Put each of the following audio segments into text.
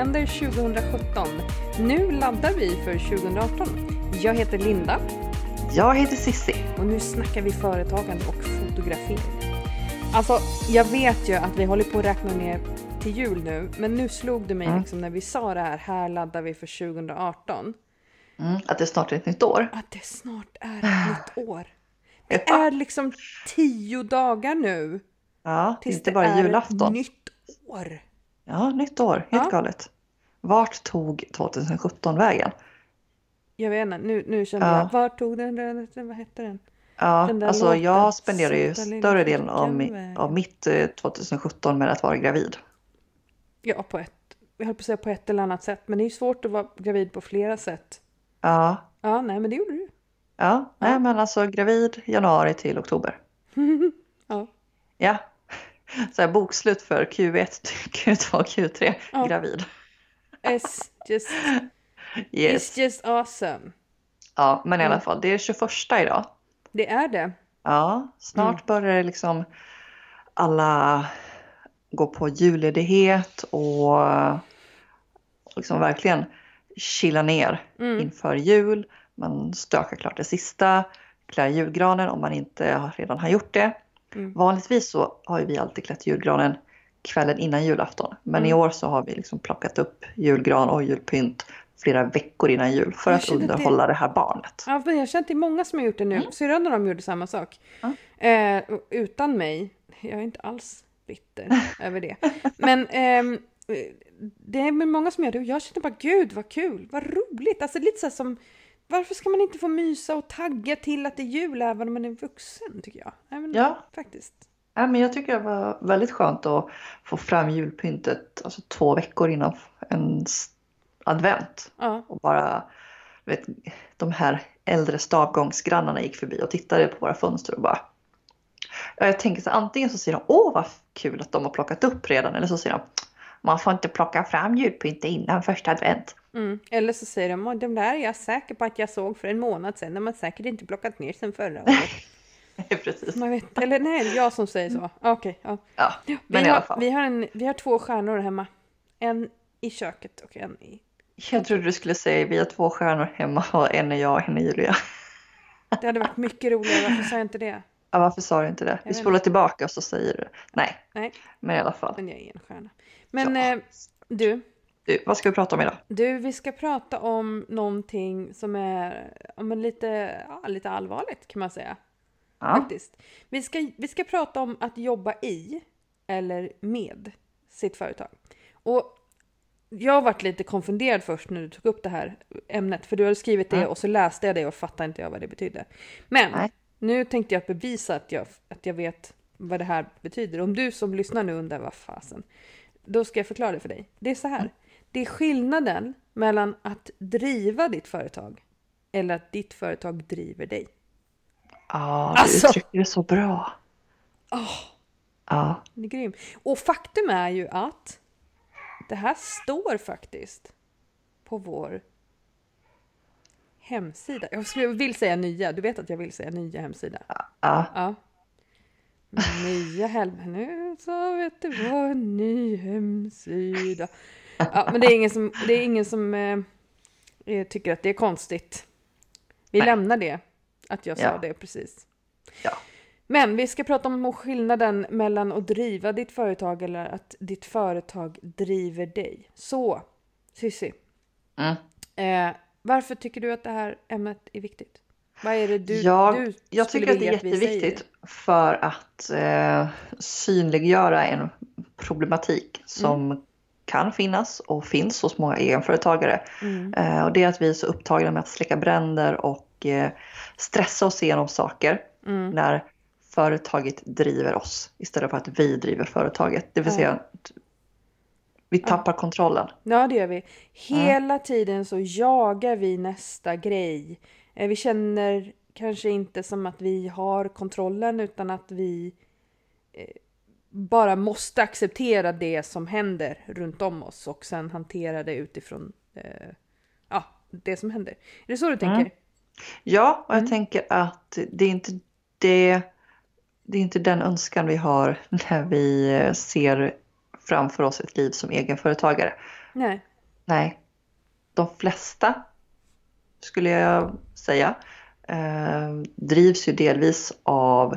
Julkalender 2017. Nu laddar vi för 2018. Jag heter Linda Jag heter Sissi. och nu snackar vi företagande och fotografering. Alltså, jag vet ju att vi håller på att räkna ner till jul nu, men nu slog det mig Mm. liksom när vi sa det här, här laddar vi för 2018, Mm, att det snart är ett nytt år. att det snart är ett nytt år. Det är liksom tio dagar nu Ja, tills inte det bara är julafton. nytt år. Ja, nytt år. Helt Ja. galet. Vart tog 2017 vägen? Jag vet inte, nu, nu kände Ja. jag, vart tog den, den, den, vad hette den? Ja, Den alltså låten, jag spenderar ju större delen av, av mitt eh, 2017 med att vara gravid. Ja, på ett, jag höll på att säga på ett eller annat sätt, men det är ju svårt att vara gravid på flera sätt. Ja, Ja, nej, men det gjorde du. ja, nej men alltså gravid januari till oktober. Ja. Ja, så här bokslut för Q1, Q2, Q3, Ja. gravid. It's just, Yes. it's just awesome. Ja, men i alla Mm. fall, det är 21 idag. Det är det. Ja, snart börjar det liksom alla gå på julledighet och liksom verkligen chilla ner Mm. inför jul. Man stökar klart det sista, klär julgranen om man inte redan har gjort det. Mm. Vanligtvis så har ju vi alltid klätt julgranen kvällen innan julafton. Men i Mm. år så har vi liksom plockat upp julgran och julpynt flera veckor innan jul för att känner att det- underhålla det här barnet. Ja, jag har känt till många som har gjort det nu. Mm. Syrran och de gjorde samma sak. Ja. Eh, utan mig. Jag är inte alls bitter över det. Men eh, det är många som gör det och jag känner bara gud vad kul, vad roligt. Alltså lite så som varför ska man inte få mysa och tagga till att det är jul även om man är vuxen tycker jag. Men, Ja. Faktiskt. Ja, men jag tycker det var väldigt skönt att få fram julpyntet alltså två veckor innan en advent. Ja. Och bara, vet, de här äldre stavgångsgrannarna gick förbi och tittade på våra fönster och bara... Ja, jag tänker så antingen så säger de åh vad kul att de har plockat upp redan eller så säger de man får inte plocka fram julpyntet innan första advent. Mm. Eller så säger de, "Åh, de där är jag säker på att jag såg för en månad sedan. De har säkert inte plockat ner sen förra året. Precis. Man vet, eller nej, det är jag som säger så. Okej, ja. Ja, Vi, men i har, alla fall. vi, har en, vi har två stjärnor hemma. En i köket och en i... Jag trodde du skulle säga vi har två stjärnor hemma och en är jag och en är Julia. Det hade varit mycket roligare, varför sa jag inte det? Ja, varför sa du inte det? Vi spolar tillbaka och så säger du nej. Nej, Men i alla fall. men jag är en stjärna. Men Ja. eh, du, Du, vad ska vi prata om idag? du, vi ska prata om någonting som är ja, lite, ja, lite allvarligt kan man säga. Ja. Faktiskt. Vi ska, vi ska prata om att jobba i eller med sitt företag. Och jag har varit lite konfunderad först när du tog upp det här ämnet, för du har skrivit det Mm. och så läste jag det och fattade inte jag vad det betydde. Men Nej. nu tänkte jag bevisa att jag, att jag vet vad det här betyder. Om du som lyssnar nu undrar vad fasen, då ska jag förklara det för dig. Det är så här, det är skillnaden mellan att driva ditt företag eller att ditt företag driver dig. Ja, du Alltså. uttrycker det så bra. Åh. Ja. Den är grym. Och faktum är ju att det här står faktiskt på vår hemsida. Jag vill säga nya, du vet att jag vill säga nya hemsida. ja. Ja. Nya helvete, nu så vet du vad, en ny hemsida. Ja, men det är ingen som, det är ingen som eh, tycker att det är konstigt. Vi Nej. lämnar det, att jag sa Ja. det precis. Ja. Men vi ska prata om skillnaden mellan att driva ditt företag eller att ditt företag driver dig. Så, Cissi, Mm. eh, varför tycker du att det här ämnet är viktigt? Vad är det du, jag, du jag tycker att det är jätteviktigt för att eh, synliggöra en problematik som Mm. kan finnas och finns hos många egenföretagare. Mm. Eh, och det är att vi är så upptagna med att släcka bränder och eh, stressa oss igenom saker Mm. när företaget driver oss istället för att vi driver företaget. Det vill säga att vi tappar kontrollen. Ja, det gör vi. Hela tiden så jagar vi nästa grej. Eh, Vi känner kanske inte som att vi har kontrollen utan att vi eh, bara måste acceptera det som händer runt om oss och sen hantera det utifrån eh, ja, det som händer. Är det så du tänker? Mm. Ja, och jag Mm. tänker att det är inte det, det är inte den önskan vi har när vi ser framför oss ett liv som egenföretagare. Nej. Nej, de flesta skulle jag säga eh, drivs ju delvis av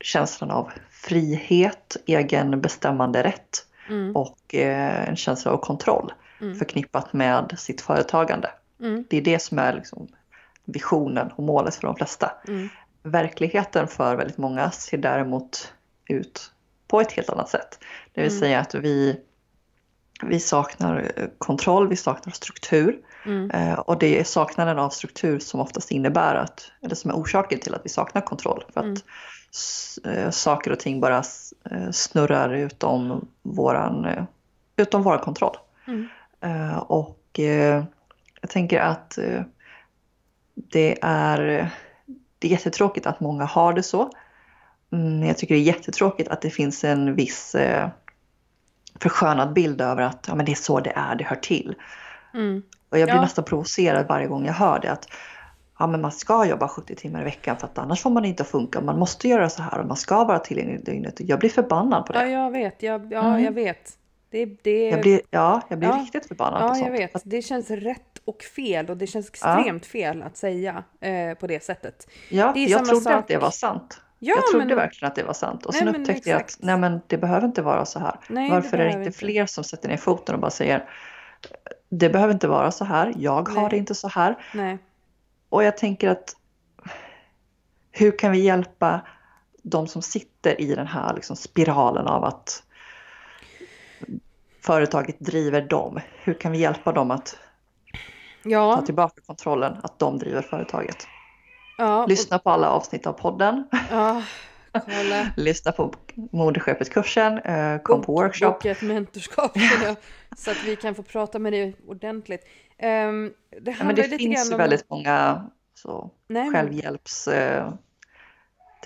känslan av frihet, egen bestämmande rätt Mm. och eh, en känsla av kontroll Mm. förknippat med sitt företagande. Mm. Det är det som är liksom visionen och målet för de flesta. Mm. Verkligheten för väldigt många ser däremot ut på ett helt annat sätt. Det vill Mm. säga att vi, vi saknar kontroll, vi saknar struktur. Mm. Eh, och det är saknaden av struktur som oftast innebär att, eller som är orsaken till att vi saknar kontroll. För att Mm. eh, saker och ting bara eh, snurrar utom våran, eh, utom våran kontroll. Mm. Och tänker att eh, det är, det är jättetråkigt att många har det så. Mm, jag tycker det är jättetråkigt att det finns en viss eh, förskönad bild över att ja, men det är så det är, det hör till. Mm. Och jag blir Ja. nästan provocerad varje gång jag hör det. Att ja, men man ska jobba 70 timmar i veckan för att annars får man inte funka. Man måste göra så här och man ska vara tillgänglig dygnet. Jag blir förbannad på Ja, det. jag vet. Jag, ja, Mm. jag vet. Det, det, Jag blir, ja, jag blir Ja. riktigt förbannad på ja, sånt. jag vet. Det känns rätt och fel och det känns extremt fel att säga eh, på det sättet. ja, det jag trodde sak- att det var sant. Ja, jag trodde men- verkligen att det var sant. Och sen upptäckte jag att nej, men det behöver inte vara så här. Nej, det Varför är det inte fler som sätter ner foten och bara säger det behöver inte vara så här. Jag har Nej. det inte så här. Nej. Och jag tänker att hur kan vi hjälpa de som sitter i den här liksom spiralen av att företaget driver dem? Hur kan vi hjälpa dem att ta Ja, tillbaka kontrollen, att de driver företaget? ja, och- Lyssna på alla avsnitt av podden, ja, lyssna på Moderskeppet-kursen, eh, kom på workshop. Boka ett mentorskap så, att vi kan få prata med dig ordentligt. Um, det Ja, men det finns ju om... väldigt många så, Nej, men- självhjälpstekniker.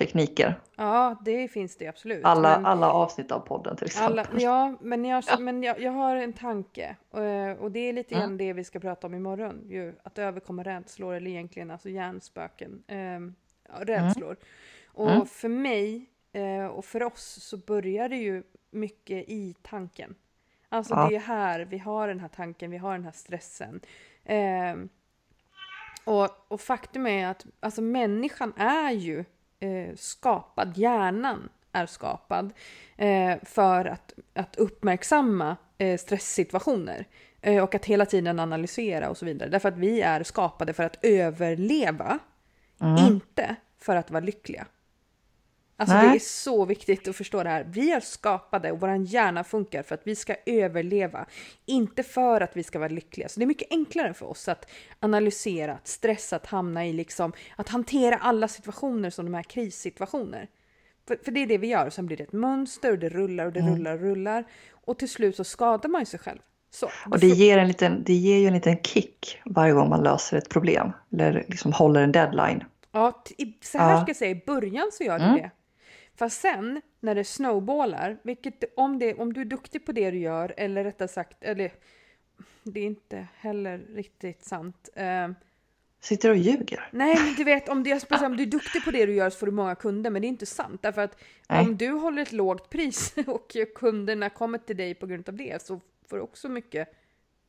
Eh, tekniker. Ja, det finns det absolut. alla, men- alla avsnitt av podden till exempel. Alla, ja, men, jag, men jag, jag har en tanke. eh, Och det är lite Mm. grann det vi ska prata om imorgon. Ju, att överkomma rädslor, eller egentligen alltså hjärnspöken. Ja, rädslor. Och Mm. för mig eh, och för oss så börjar det ju mycket i tanken. Alltså Ja. det är här vi har den här tanken, vi har den här stressen. Ehm, och, och faktum är att alltså människan är ju eh, skapad, hjärnan är skapad eh, för att, att uppmärksamma eh, stresssituationer eh, och att hela tiden analysera och så vidare. Därför att vi är skapade för att överleva, Mm. inte för att vara lyckliga. Alltså Nej. det är så viktigt att förstå det här. Vi är skapade och vår hjärna funkar för att vi ska överleva, inte för att vi ska vara lyckliga. Så det är mycket enklare för oss att analysera, att stressa, att hamna i liksom, att hantera alla situationer som de här krissituationer. För, för det är det vi gör och sen blir det ett mönster och det rullar och det Mm. rullar och rullar. Och till slut så skadar man ju sig själv. Så, Och det ger, en liten, det ger ju en liten kick varje gång man löser ett problem. Eller liksom håller en deadline. Ja, så här Ja. ska jag säga, i början så gör det Mm. det. Fast sen när det snowballar, vilket om, det, om du är duktig på det du gör, eller rättare sagt, eller det är inte heller riktigt sant. Eh, Sitter och ljuger. nej, men du vet, om, det, jag skulle säga, om du är duktig på det du gör så får du många kunder, men det är inte sant. Därför att Nej. om du håller ett lågt pris och kunderna kommer till dig på grund av det så får du också mycket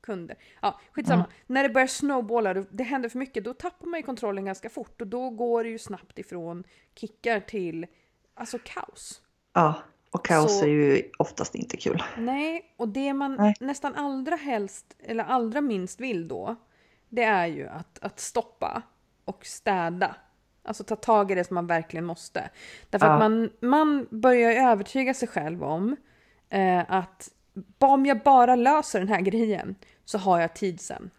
kunder. Ja, skitsamma. Mm. När det börjar snowballa, det händer för mycket, då tappar man ju kontrollen ganska fort och då går det ju snabbt ifrån kickar till alltså kaos. Ja, och kaos Så- är ju oftast inte kul. Nej, och det man Nej. nästan allra helst, eller allra minst vill då, det är ju att, att stoppa och städa. Alltså ta tag i det som man verkligen måste. Därför Ja. att man, man börjar övertyga sig själv om eh, att om jag bara löser den här grejen så har jag tid sen.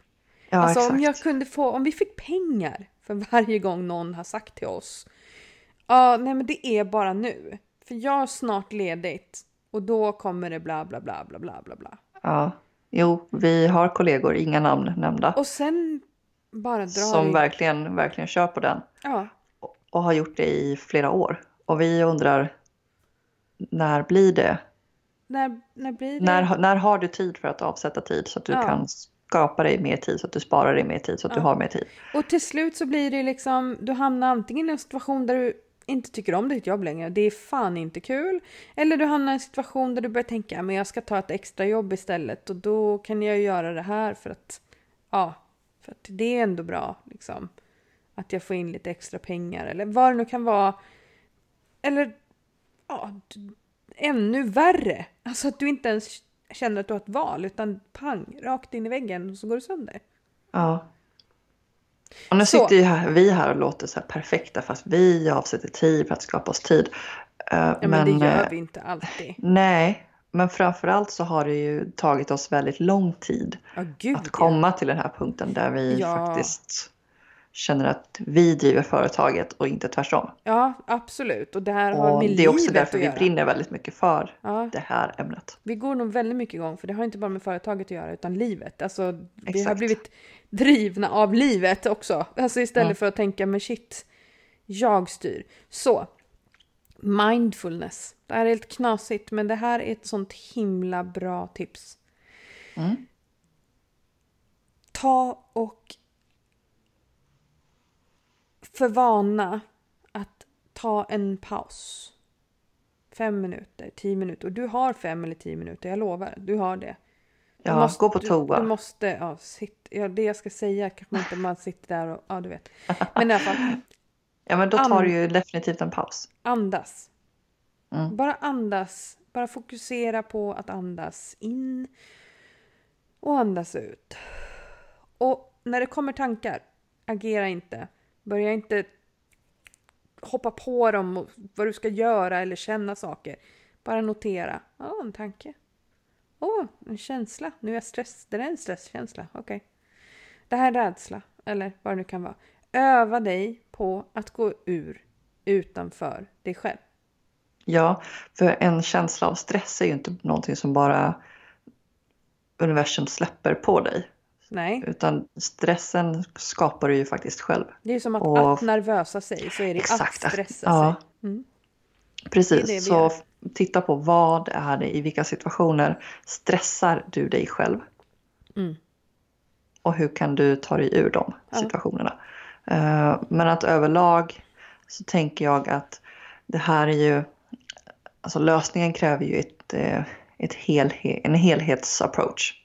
Ja, alltså exakt. om jag kunde få, om vi fick pengar för varje gång någon har sagt till oss. Ja, nej men det är bara nu. För jag har snart ledigt och då kommer det bla bla bla bla bla bla bla. Ja. Jo, vi har kollegor, inga namn nämnda, Och sen bara drar som det- verkligen, verkligen kör på den. Ja, Och- Och har gjort det i flera år. Och vi undrar, när blir det? när, när blir det? När, när har du tid för att avsätta tid så att du Ja. kan skapa dig mer tid, så att du sparar dig mer tid, så att du Ja. har mer tid? Och till slut så blir det liksom, du hamnar antingen i en situation där du inte tycker om ditt jobb längre. Det är fan inte kul. Eller du hamnar i en situation där du börjar tänka men jag ska ta ett extra jobb istället och då kan jag göra det här för att ja, för att det är ändå bra liksom. Att jag får in lite extra pengar eller vad det nu kan vara. Eller ja, ännu värre. Alltså att du inte ens känner att du har ett val utan pang, rakt in i väggen och så går det sönder. Ja. Och nu så. sitter ju här, vi här och låter så perfekta fast vi avsätter tid för att skapa oss tid. Uh, ja, men, men, det gör uh, vi inte alltid. Nej, men framförallt så har det ju tagit oss väldigt lång tid oh, Gud, att komma ja. till den här punkten där vi ja. faktiskt känner att vi driver företaget och inte tvärtom. Ja, absolut. Och det här har och med Det är också därför vi brinner väldigt mycket för ja. det här ämnet. Vi går nog väldigt mycket igång för det har inte bara med företaget att göra utan livet. Alltså, Exakt. vi har blivit drivna av livet också. Alltså istället mm. för att tänka men shit, jag styr. Så, mindfulness. Det här är helt knasigt men det här är ett sånt himla bra tips. Mm. Ta och för vana att ta en paus. Fem minuter, tio minuter. Och du har fem eller tio minuter, jag lovar. Du har det. Du ja, måste, gå på toa. Du, du måste, ja, sitt, ja, det jag ska säga kanske inte man sitter där och, ja du vet. Men i alla fall. ja men då tar du ju definitivt en paus. Andas. Mm. Bara andas. Bara fokusera på att andas in och andas ut. Och när det kommer tankar, agera inte. Börja inte hoppa på dem och vad du ska göra eller känna saker. Bara notera. Ja, oh, en tanke. Åh, oh, en känsla. Nu är jag stress. Det är en stresskänsla. Okej. Okay. Det här är rädsla. Eller vad det nu kan vara. Öva dig på att gå ur utanför dig själv. Ja, för en känsla av stress är ju inte någonting som bara universum släpper på dig. Nej. Utan stressen skapar du ju faktiskt själv. Det är som att, och... att nervösa sig så är det exakt, att stressa ja. sig. Mm. Precis, det det så titta på vad är det i vilka situationer stressar du dig själv? Mm. Och hur kan du ta dig ur de situationerna? Eh, men att överlag så tänker jag att det här är ju, alltså lösningen kräver ju ett, eh, ett helhet, en helhetsapproach.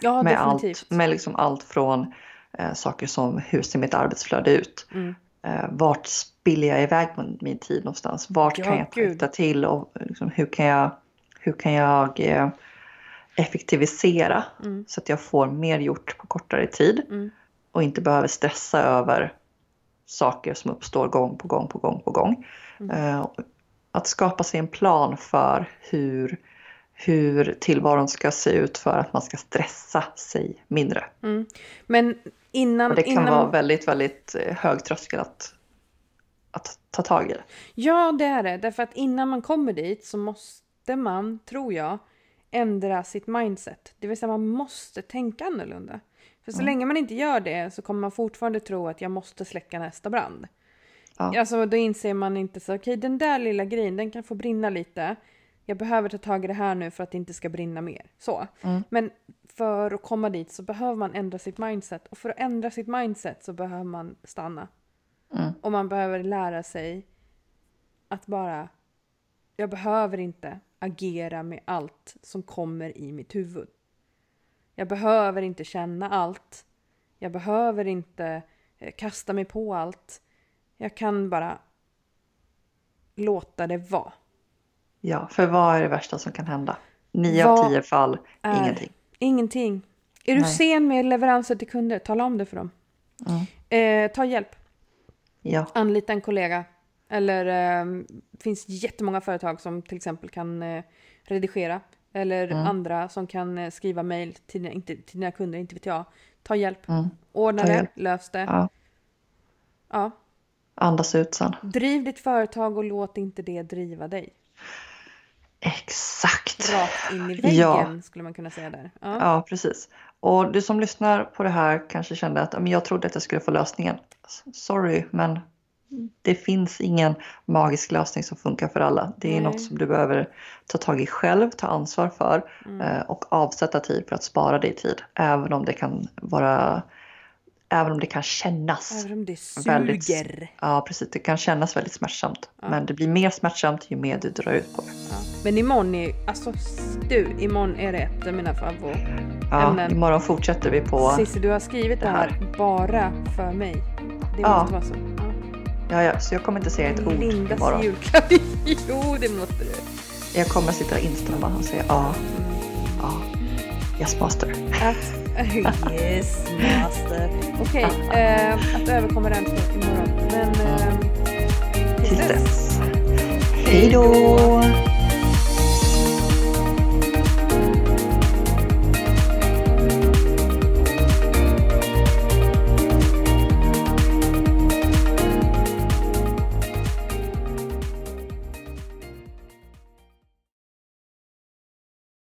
Ja, med definitivt. Allt, med liksom allt från eh, saker som hur ser mitt arbetsflöde ut? Mm. Eh, vart spiller jag iväg min tid någonstans? Vart ja, kan jag titta till och liksom, hur kan jag, hur kan jag eh, effektivisera mm. så att jag får mer gjort på kortare tid mm. och inte behöver stressa över saker som uppstår gång på gång på gång på gång. Mm. Eh, att skapa sig en plan för hur hur tillvaron ska se ut för att man ska stressa sig mindre. Mm. Men innan... Och det kan innan... vara väldigt, väldigt eh, hög tröskel att, att ta tag i det. Ja, det är det. Därför att innan man kommer dit så måste man, tror jag, ändra sitt mindset. Det vill säga man måste tänka annorlunda. För så mm. länge man inte gör det så kommer man fortfarande tro att jag måste släcka nästa brand. Ja. Alltså då inser man inte så, okej okay, den där lilla grejen den kan få brinna lite jag behöver ta tag i det här nu för att det inte ska brinna mer. Så. Mm. Men för att komma dit så behöver man ändra sitt mindset. Och för att ändra sitt mindset så behöver man stanna. Mm. Och man behöver lära sig att bara... Jag behöver inte agera med allt som kommer i mitt huvud. Jag behöver inte känna allt. Jag behöver inte eh, kasta mig på allt. Jag kan bara låta det vara. Ja, för vad är det värsta som kan hända? Nio av tio fall, ingenting. Ingenting. Är du Nej. sen med leveranser till kunder, tala om det för dem. Mm. Eh, ta hjälp. Ja. Anlita en kollega. Eller eh, finns jättemånga företag som till exempel kan eh, redigera. Eller mm. andra som kan eh, skriva mejl till, till dina kunder, inte vet jag. Ta hjälp. Mm. Ordna Ta det, hjälp. lös det. Ja. ja. Andas ut sen. Driv ditt företag och låt inte det driva dig. Exakt. Rakt in i väggen ja. skulle man kunna säga där. Ja. ja. precis. Och du som lyssnar på det här kanske kände att men jag trodde att jag skulle få lösningen. Sorry, men det finns ingen magisk lösning som funkar för alla. Det är Nej. något som du behöver ta tag i själv, ta ansvar för mm. Eh, och avsätta tid för att spara dig tid. Även om det kan vara Även om det kan kännas. Även om det suger. Väldigt- Ja, precis. Det kan kännas väldigt smärtsamt. Ja. Men det blir mer smärtsamt ju mer du drar ut på det. Ja. Men imorgon är alltså du, imorgon är det ett av mina favorit. Ja, Ämnen. imorgon fortsätter vi på... Cissi, du har skrivit det här här. bara för mig. Det Ja. måste vara så. Ja. Ja, ja, så jag kommer inte säga ett ord Lindas imorgon. julklapp. jo, det måste du. Jag kommer sitta och instämma och säga ja, Mm. ja. Yes master. Att, yes, master. Okej, eh, att överkomma den till imorgon. Men eh, Tills dess. Hej då!